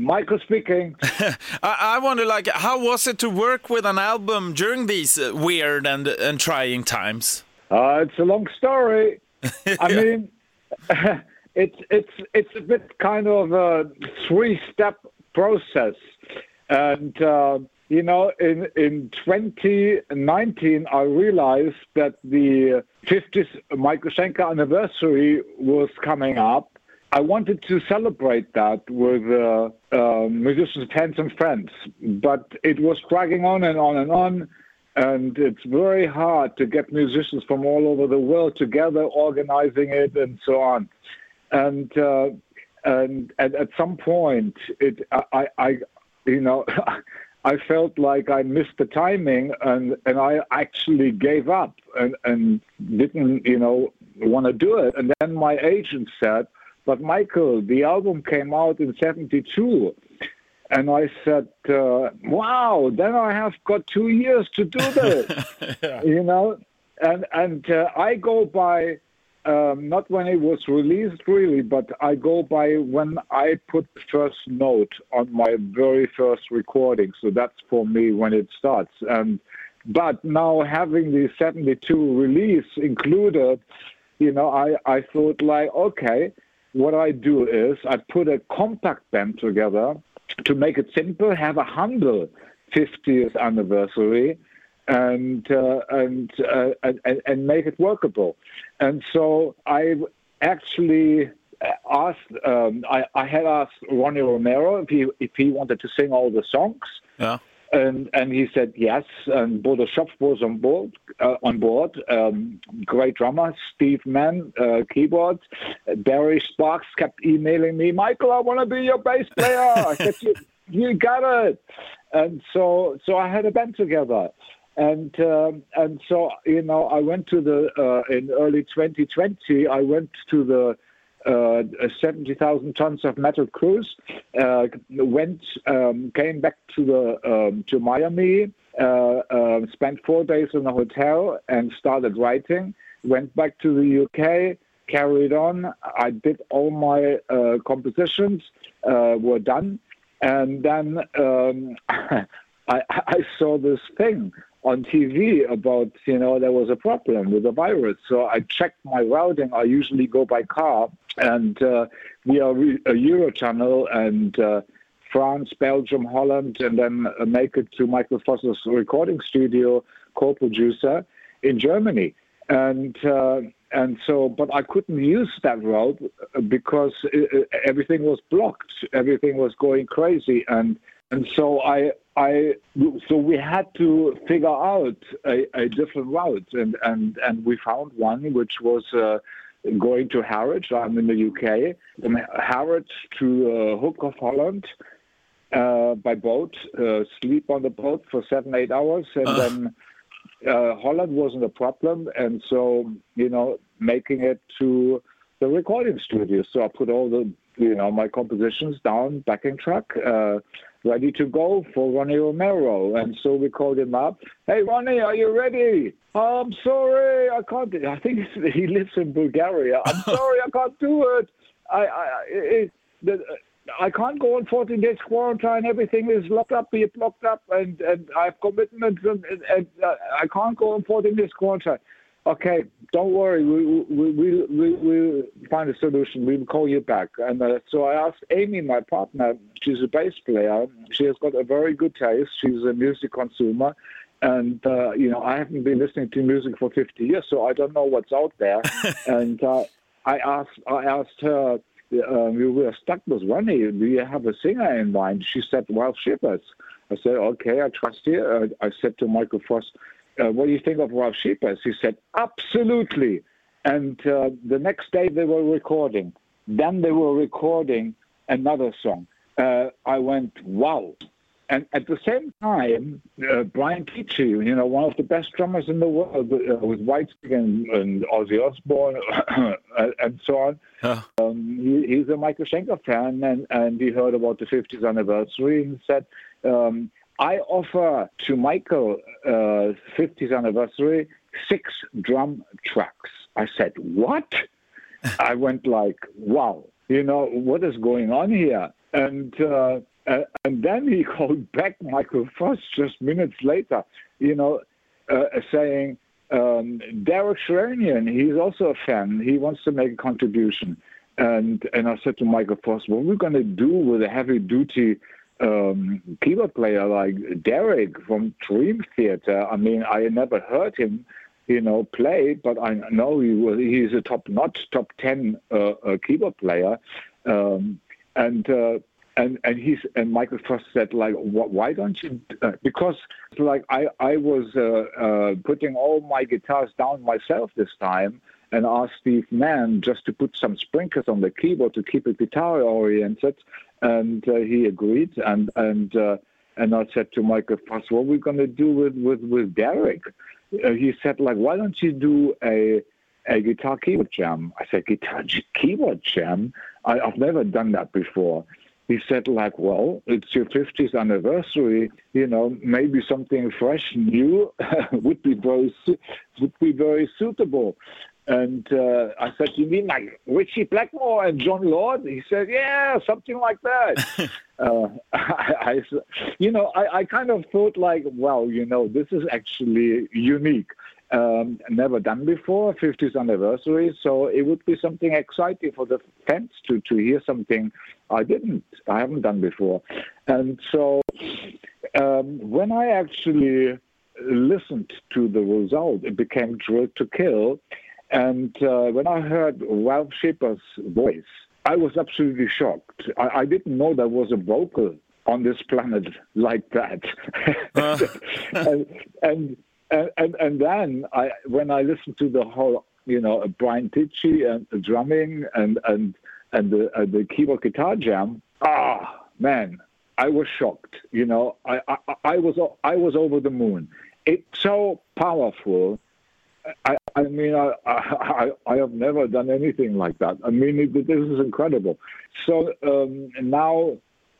Michael speaking. I, I wonder, like, how was it to work with an album during these uh, weird and and trying times? Uh, it's a long story. I mean, it's it's it's a bit kind of a three-step process, and uh, you know, in in 2019, I realized that the 50th Michael Schenker anniversary was coming up. I wanted to celebrate that with uh, uh, musicians, fans, and friends, but it was dragging on and on and on and it's very hard to get musicians from all over the world together, organizing it, and so on. And uh, and, and at some point, it I, I you know. I felt like I missed the timing, and, and I actually gave up and, and didn't, you know, want to do it. And then my agent said, "But Michael, the album came out in '72." And I said, uh, "Wow! Then I have got two years to do this, yeah. you know." And and uh, I go by um, not when it was released really, but I go by when I put the first note on my very first recording. So that's for me when it starts. And but now having the '72 release included, you know, I I thought like, okay, what I do is I put a compact band together to make it simple, have a humble 50th anniversary, and uh, and, uh, and and make it workable. And so I actually asked. Um, I, I had asked Ronnie Romero if he if he wanted to sing all the songs. Yeah. And and he said yes. And Bodo Schopf was on board. Uh, on board, um, great drummer Steve Mann, uh, keyboards. Barry Sparks kept emailing me, Michael, I want to be your bass player. I said, you, you got it. And so so I had a band together. And um, and so you know, I went to the uh, in early 2020. I went to the uh, 70,000 tons of metal cruise. Uh, went, um, came back to the um, to Miami. Uh, um, spent four days in a hotel and started writing. Went back to the UK. Carried on. I did all my uh, compositions. Uh, were done, and then um, I, I saw this thing on TV about, you know, there was a problem with the virus. So I checked my routing. I usually go by car, and uh, we are a Euro channel and uh, France, Belgium, Holland, and then uh, make it to Michael Voss's recording studio, co-producer in Germany. And uh, and so, but I couldn't use that route because it, everything was blocked. Everything was going crazy, and and so I I so we had to figure out a, a different route, and, and and we found one which was uh, going to Harwich. I'm in the UK. From Harwich to uh, Hook of Holland uh, by boat. Uh, sleep on the boat for seven eight hours, and then uh, Holland wasn't a problem, and so you know making it to the recording studio. So I put all the you know my compositions down backing track. Ready to go for Ronnie Romero. And so we called him up. Hey, Ronnie, are you ready? Oh, I'm sorry, I can't. I think he lives in Bulgaria. I'm sorry, I can't do it. I, I, it, the, I can't go on 14 days quarantine. Everything is locked up, be locked up, and, and I have commitments, and, and, and uh, I can't go on 14 days quarantine. Okay, don't worry. We we we we find a solution. We will call you back. And uh, so I asked Amy, my partner. She's a bass player. She has got a very good taste. She's a music consumer, and uh, you know I haven't been listening to music for 50 years, so I don't know what's out there. and uh, I asked I asked her. Um, we were stuck with Ronnie. Do you have a singer in mind? She said, "Ralf Scheepers." I said, "Okay, I trust you." Uh, I said to Michael Voss, uh, what do you think of Ralf Scheepers? He said, absolutely. And uh, the next day they were recording. Then they were recording another song. Uh, I went, wow. And at the same time, uh, Brian Tichy, you know, one of the best drummers in the world uh, with Whitesnake and, and Ozzy Osbourne and so on, huh. um, he, he's a Michael Schenker fan, and, and he heard about the 50th anniversary and said, um, I offer to Michael uh, 50th anniversary six drum tracks. I said, what? I went like, wow, you know, what is going on here? And uh, and then he called back Michael Voss just minutes later, you know, uh, saying um, Derek Sherinian, he's also a fan. He wants to make a contribution. And and I said to Michael Voss, what are we going to do with a heavy duty um, keyboard player like Derek from Dream Theater? I mean, I never heard him, you know, play, but I know he was he's a top notch, top ten uh, uh, keyboard player. Um, and uh, and and he's and Michael Voss said like, why don't you? Uh, because like I I was uh, uh, putting all my guitars down myself this time, and asked Steve Mann just to put some sprinkles on the keyboard to keep it guitar oriented, and uh, he agreed. And and uh, and I said to Michael Voss, what are we going to do with with with Derek? Uh, he said like, why don't you do a a guitar keyboard jam? I said, guitar keyboard jam? I, I've never done that before he said like, well, it's your 50th anniversary, you know, maybe something fresh, new would be very would be very suitable. And uh, I said, you mean like Ritchie Blackmore and Jon Lord? He said, yeah, something like that. uh, I, I, you know, I, I kind of thought like, well, you know, this is actually unique um, never done before, 50th anniversary. So it would be something exciting for the fans to, to hear something I didn't, I haven't done before. And so um, when I actually listened to the result, it became Drilled to Kill. And uh, when I heard Ralf Scheepers' voice, I was absolutely shocked. I, I didn't know there was a vocal on this planet like that. Uh. and, and and, and, and then I, when I listened to the whole, you know, Brian Tichy and the drumming and and and the uh, the keyboard guitar jam, ah, man, I was shocked. You know, I, I I was I was over the moon. It's so powerful. I, I mean, I, I, I have never done anything like that. I mean, it, this is incredible. So um, now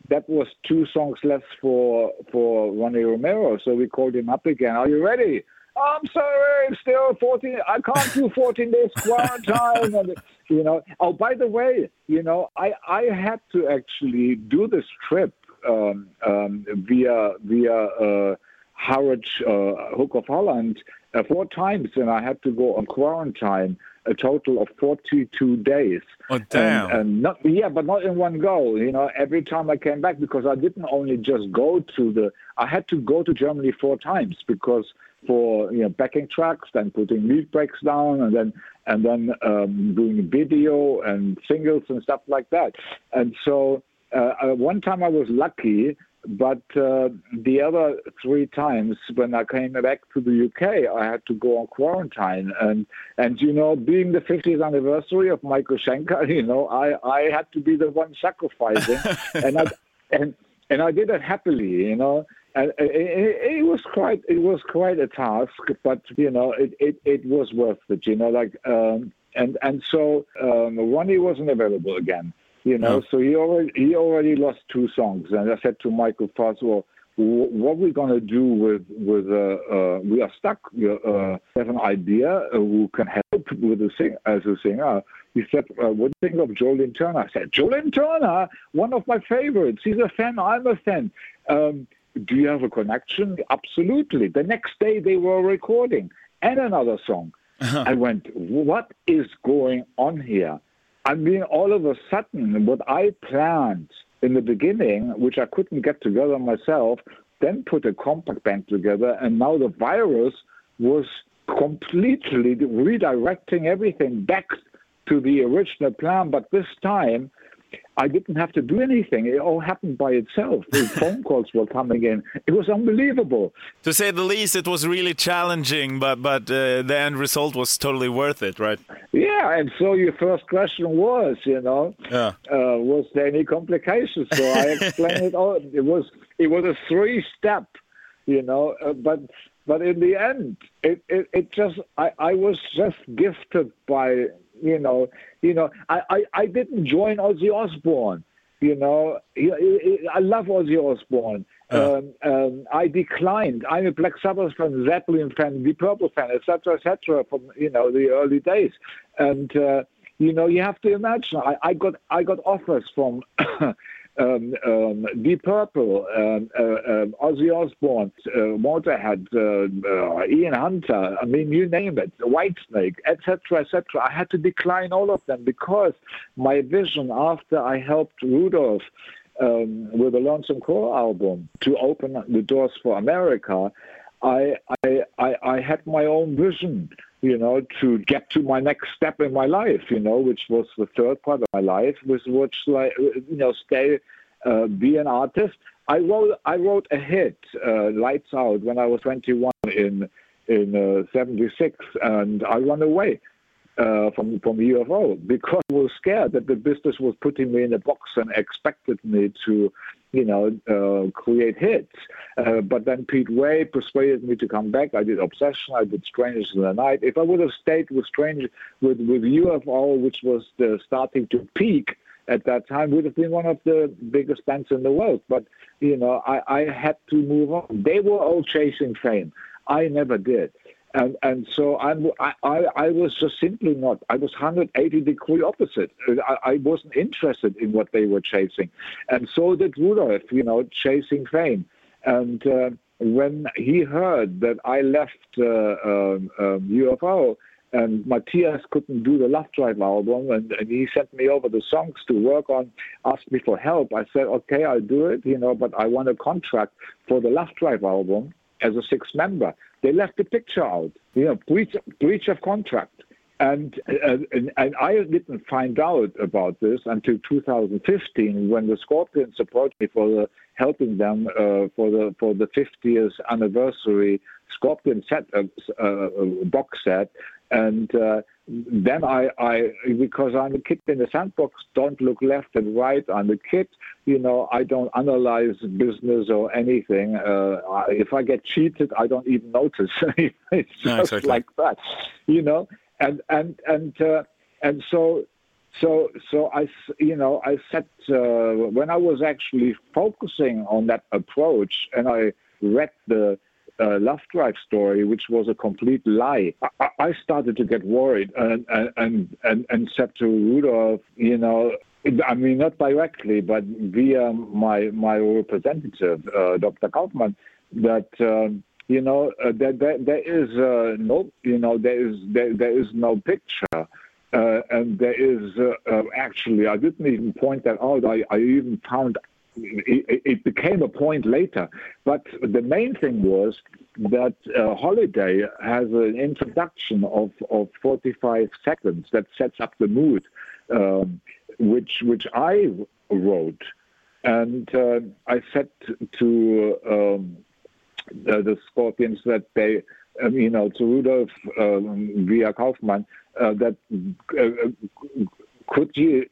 that was two songs less for for Ronnie Romero. So we called him up again. Are you ready? I'm sorry, it's still 14. I can't do 14 days quarantine. and, you know. Oh, by the way, you know, I I had to actually do this trip um, um, via via uh, Harwich, uh, Hook of Holland, uh, four times, and I had to go on quarantine a total of 42 days. Oh, damn. And, and, not, yeah, but not in one go. You know, every time I came back, because I didn't only just go to the, I had to go to Germany four times because for you know backing tracks, then putting lead breaks down, and then and then um, doing video and singles and stuff like that. And so uh, uh one time I was lucky but uh, the other three times when I came back to the UK, I had to go on quarantine. And and you know, being the 50th anniversary of Michael Schenker, you know, I, I had to be the one sacrificing, and I and and I did it happily, you know. And it, it, was quite it was quite a task, but you know, it, it, it was worth it, you know. Like um, and and so um, Ronnie wasn't available again you know. Oh. So he already he already lost two songs, and I said to Michael Voss, well, what are we gonna do with with uh, uh, we are stuck. We uh, have an idea uh, who can help with the sing as a singer. He said, uh, "What do you think of Joe Turner?" I said, "Joe Turner, one of my favorites. He's a fan. I'm a fan." Um, do you have a connection? Absolutely. The next day they were recording and another song. Uh-huh. I went, what is going on here? I mean, all of a sudden, what I planned in the beginning, which I couldn't get together myself, then put a compact band together, and now the virus was completely redirecting everything back to the original plan. But this time, I didn't have to do anything. It all happened by itself. The phone calls were coming in. It was unbelievable. To say the least, it was really challenging, but but uh, the end result was totally worth it, right? Yeah, and so your first question was, you know, yeah. uh, was there any complications? So I explained it all. It was it was a three step, you know, uh, but but in the end, it, it, it just I, I was just gifted by you know, you know, I, I, I didn't join Ozzy Osbourne. You know, I love Ozzy Osbourne. Uh. Um, um, I declined. I'm a Black Sabbath fan, Zeppelin fan, Deep Purple fan, etc., etc. From you know the early days, and uh, you know you have to imagine. I, I got I got offers from um, um, Deep Purple, um, uh, um, Ozzy Osbourne, uh, Motorhead, uh, uh, Ian Hunter. I mean, you name it, Whitesnake, etc., etc. I had to decline all of them because my vision after I helped Rudolf um, with the Lonesome Crow album to open the doors for America, I, I, I, I had my own vision you know, to get to my next step in my life, you know, which was the third part of my life, was which like you know, stay, uh, be an artist. I wrote I wrote a hit, uh, Lights Out, when I was 21 in in uh, 76, and I ran away uh, from from UFO because I was scared that the business was putting me in a box and expected me to you know, uh, create hits. Uh, but then Pete Way persuaded me to come back. I did Obsession. I did Strangers in the Night. If I would have stayed with Strange with with UFO, which was starting to peak at that time, would have been one of the biggest bands in the world. But you know, I, I had to move on. They were all chasing fame. I never did and and so I'm, I, I was just simply not. I was 180 degree opposite. I, I wasn't interested in what they were chasing, and so did Rudolf. You know, chasing fame. And uh, when he heard that I left uh, um, um, UFO and Matthias couldn't do the Love Drive album, and, and, he sent me over the songs to work on, asked me for help. I said, okay, I'll do it, you know, but I want a contract for the Love Drive album as a sixth member. They left the picture out, you know, breach, breach of contract. And, uh, and, and I didn't find out about this until 2015 when the Scorpions approached me for the, helping them uh, for the for the 50th anniversary Scorpion set uh, uh box set, and uh, then I, I, because I'm a kid in the sandbox, don't look left and right. I'm a kid, you know, I don't analyze business or anything. Uh, if I get cheated, I don't even notice. it's just no, exactly. like that, you know, and, and, and, uh, and so, so, so I, you know, I said, uh, when I was actually focusing on that approach and I read the, uh, Love Drive story, which was a complete lie, I, I started to get worried and, and, and, and said to Rudolf, you know, I mean, not directly, but via my my representative, uh, Dr. Kaufman, that um, you know uh, that there, there is uh, no, you know, there is there, there is no picture, uh, and there is uh, uh, actually I didn't even point that out. I, I even found it, it, became a point later. But the main thing was that uh, Holiday has an introduction of, of 45 seconds that sets up the mood, um, which which I wrote, and uh, I said to um, the, the, Scorpions that they. Um, you know, to Rudolf um, via Kaufmann, uh, that uh, could you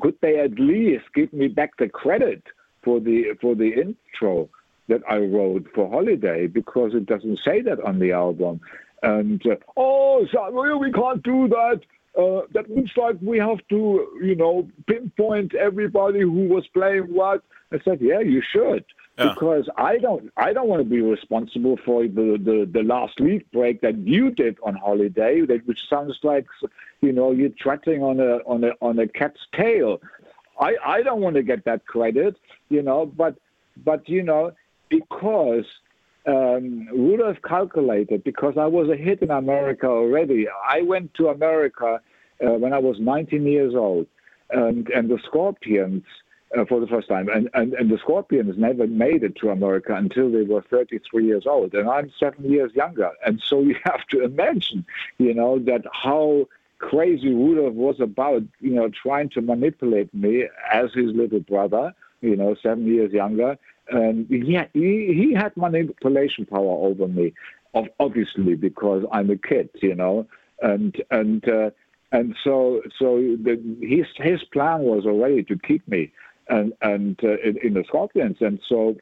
could they at least give me back the credit for the for the intro that I wrote for Holiday because it doesn't say that on the album. And uh, oh, sorry, we can't do that. Uh, that looks like we have to, you know, pinpoint everybody who was playing what. I said, yeah, you should. Yeah. Because I don't, I don't want to be responsible for the, the, the last lead break that you did on holiday, that which sounds like, you know, you're trotting on a on a on a cat's tail. I, I don't want to get that credit, you know, but but you know because um, Rudolf calculated because I was a hit in America already. I went to America uh, when I was 19 years old, and and the Scorpions. Uh, for the first time, and, and and the Scorpions never made it to America until they were 33 years old, and I'm seven years younger. And so you have to imagine, you know, that how crazy Rudolf was about, you know, trying to manipulate me as his little brother, you know, seven years younger. And he, he, he had manipulation power over me, obviously, because I'm a kid, you know. And, and, uh, and so, so the, his, his plan was already to keep me and, and uh, in, in the Scorpions. And so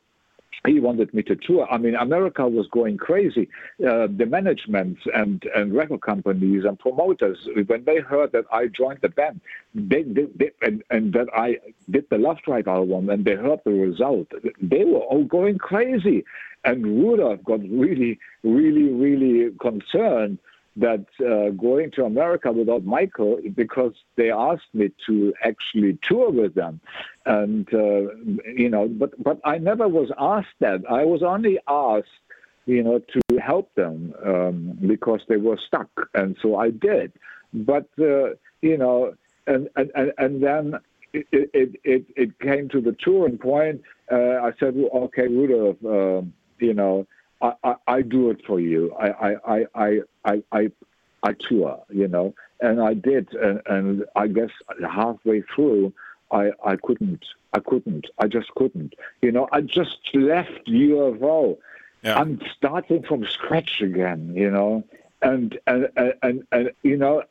he wanted me to tour. I mean, America was going crazy. Uh, the management and, and record companies and promoters, when they heard that I joined the band, they, they, they and, and that I did the Love Drive album, and they heard the result, they were all going crazy. And Rudolf got really, really, really concerned that uh, going to America without Michael because they asked me to actually tour with them, and uh, you know, but but I never was asked that. I was only asked, you know, to help them um, because they were stuck, and so I did. But uh, you know, and and and then. It, it, it, it came to the touring point. Uh, I said, well, okay, Rudolf, um, you know, I, I, I, do it for you. I, I, I, I, I, I tour, you know, and I did, and, and I guess halfway through, I, I couldn't, I couldn't, I just couldn't, you know. I just left UFO. Yeah. I'm starting from scratch again, you know, and and and and, and you know,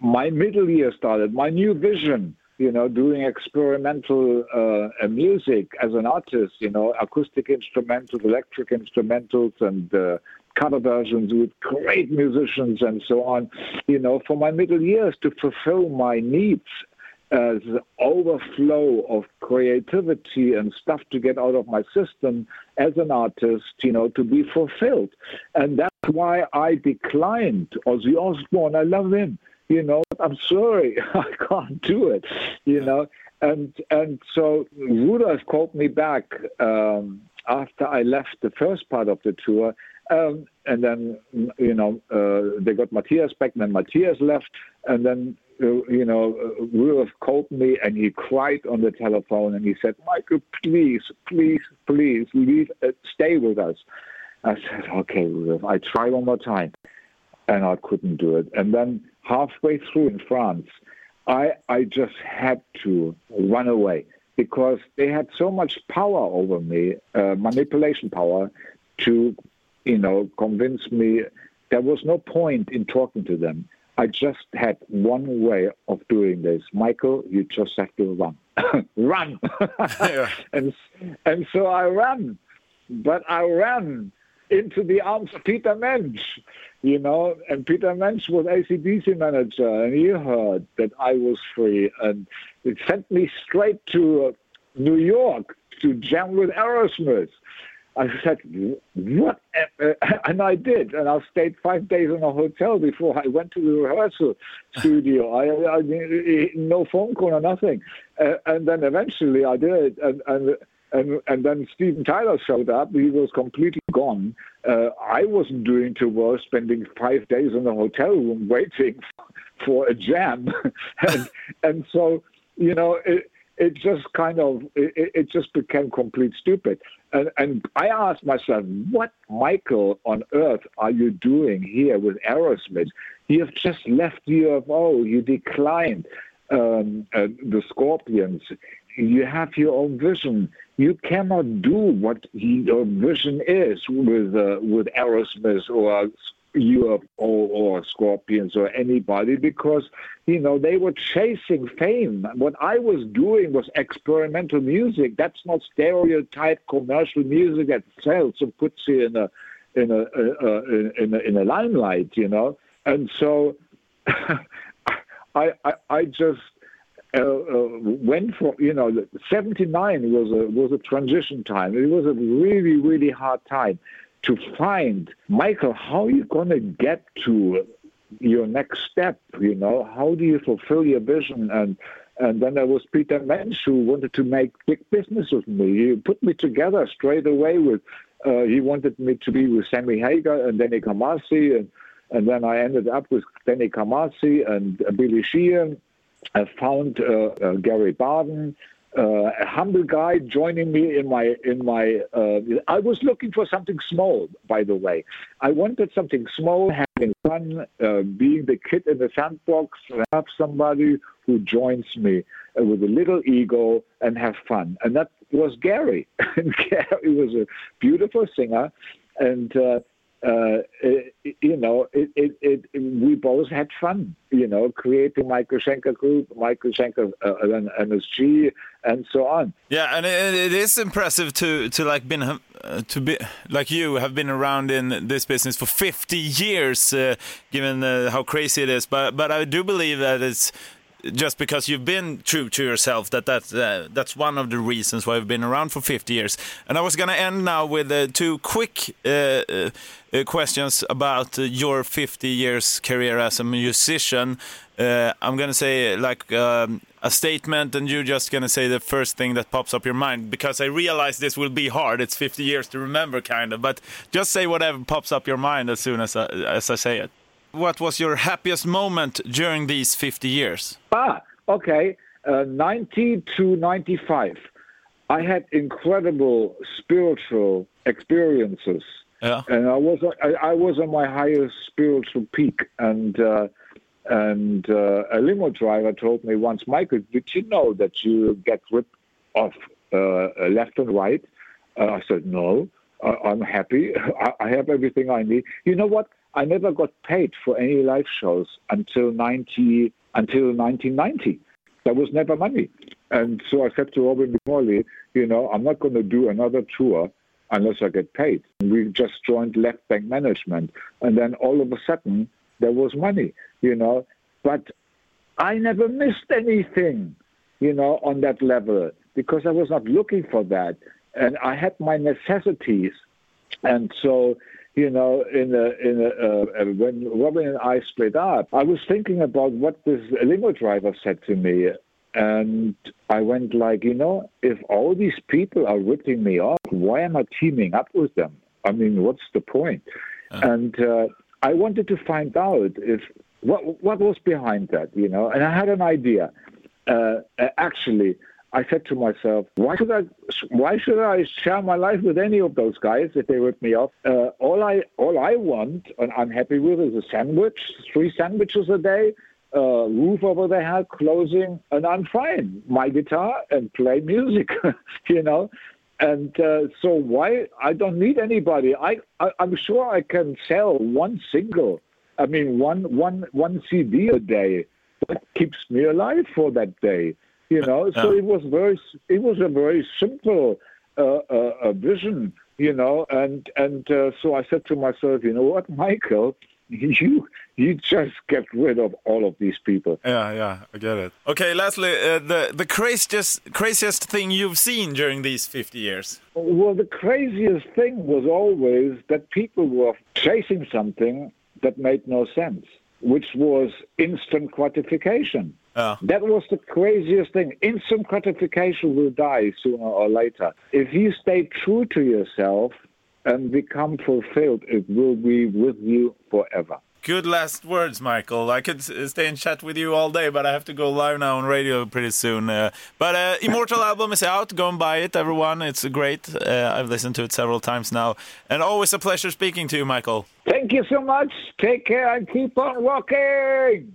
my middle year started, my new vision you know, doing experimental uh, music as an artist, you know, acoustic instrumentals, electric instrumentals, and uh, cover versions with great musicians and so on, you know, for my middle years to fulfill my needs as overflow of creativity and stuff to get out of my system as an artist, you know, to be fulfilled. And that's why I declined Ozzy Osbourne. I love him you know, I'm sorry, I can't do it, you know. And and so Rudolf called me back um, after I left the first part of the tour, um, and then you know uh, they got Matthias back, and then Matthias left, and then uh, you know Rudolf called me and he cried on the telephone and he said, Michael, please, please, please leave, uh, stay with us. I said, okay, Rudolf, I try one more time, and I couldn't do it, and then halfway through in France, I, I just had to run away because they had so much power over me, uh, manipulation power, to, you know, convince me there was no point in talking to them. I just had one way of doing this. Michael, you just have to run. run! and, and so I ran. But I ran into the arms of Peter Mensch you know, and Peter Mensch was AC/DC manager, and he heard that I was free, and it sent me straight to uh, New York to jam with Aerosmith. I said, what? And I did. And I stayed five days in a hotel before I went to the rehearsal studio. I, I no phone call or nothing. Uh, and then eventually I did. And, and and and then Steven Tyler showed up. He was completely gone. Uh, I wasn't doing too well, spending five days in a hotel room waiting for a jam, and and so you know it it just kind of it, it just became complete stupid. And and I asked myself, what Michael on earth are you doing here with Aerosmith? You have just left UFO. You declined um, uh, the Scorpions you have your own vision. You cannot do what your vision is with uh, with Aerosmith or Europe or, or Scorpions or anybody because you know they were chasing fame. What I was doing was experimental music. That's not stereotype commercial music that sells and puts you in a in a, uh, in a in a limelight. You know, and so I, I I just uh, uh, went for you know 79 was a was a transition time it was a really really hard time to find michael how are you going to get to your next step you know how do you fulfill your vision and and then there was Peter Mensch who wanted to make big business with me. He put me together straight away with, uh, he wanted me to be with Sammy Hagar and Danny Carmassi. And, and then I ended up with Danny Carmassi and uh, Billy Sheehan I found uh, uh, Gary Barden, uh, a humble guy joining me in my in my. Uh, I was looking for something small, by the way. I wanted something small, having fun, uh, being the kid in the sandbox, have somebody who joins me uh, with a little ego and have fun. And that was Gary. and Gary was a beautiful singer, and uh, it, you know, it, it, it, we both had fun, you know, creating Michael Group, Michael Schenker uh, and MSG, and so on. Yeah, and it, it is impressive to to like been uh, to be like you have been around in this business for 50 years, uh, given uh, how crazy it is. But but I do believe that it's just because you've been true to yourself that that's uh, that's one of the reasons why you've been around for 50 years. And I was going to end now with uh, two quick uh, uh, uh questions about uh, your 50 years career as a musician. I'm going to say like um, a statement, and you're just going to say the first thing that pops up your mind because I realize this will be hard. It's 50 years to remember, kind of, but just say whatever pops up your mind as soon as I, as I say it. What was your happiest moment during these 50 years? Ah, okay. Uh, 90 to 95. I had incredible spiritual experiences. Yeah. And I was I, I was on my highest spiritual peak, and uh, and uh, a limo driver told me once, Michael, did you know that you get ripped off uh, left and right? Uh, I said, no, I'm happy. I, I have everything I need. You know what? I never got paid for any live shows until 90 until 1990. There was never money, and so I said to Robin McAuley, you know, I'm not going to do another tour unless I get paid. We just joined Left Bank Management, and then all of a sudden there was money, you know. But I never missed anything, you know, on that level because I was not looking for that, and I had my necessities, and so you know, in a, in a, uh, when Robin and I split up, I was thinking about what this limo driver said to me. And I went like, you know, if all these people are ripping me off, why am I teaming up with them? I mean, what's the point? Uh. And uh, I wanted to find out if what what was behind that, you know. And I had an idea. Uh, actually, I said to myself, why should I why should I share my life with any of those guys if they rip me off? Uh, all I all I want and I'm happy with is a sandwich, three sandwiches a day, uh, roof over their head, clothing, and I'm fine. My guitar and play music, you know. And uh, so why I don't need anybody. I, I I'm sure I can sell one single. I mean one one one CD a day. That keeps me alive for that day you know. So it was very, it was a very simple uh, uh, vision, you know. And and uh, so I said to myself, you know what, Michael, you you just get rid of all of these people. Yeah, yeah, I get it. Okay, lastly, uh, the the craziest craziest thing you've seen during these fifty years. Well, the craziest thing was always that people were chasing something that made no sense, which was instant gratification. Yeah. That was the craziest thing. Instant gratification will die sooner or later. If you stay true to yourself and become fulfilled, it will be with you forever. Good last words, Michael. I could stay and chat with you all day, but I have to go live now on radio pretty soon. Uh, but uh, Immortal album is out. Go and buy it, everyone. It's great. Uh, I've listened to it several times now, and always a pleasure speaking to you, Michael. Thank you so much. Take care and keep on rocking.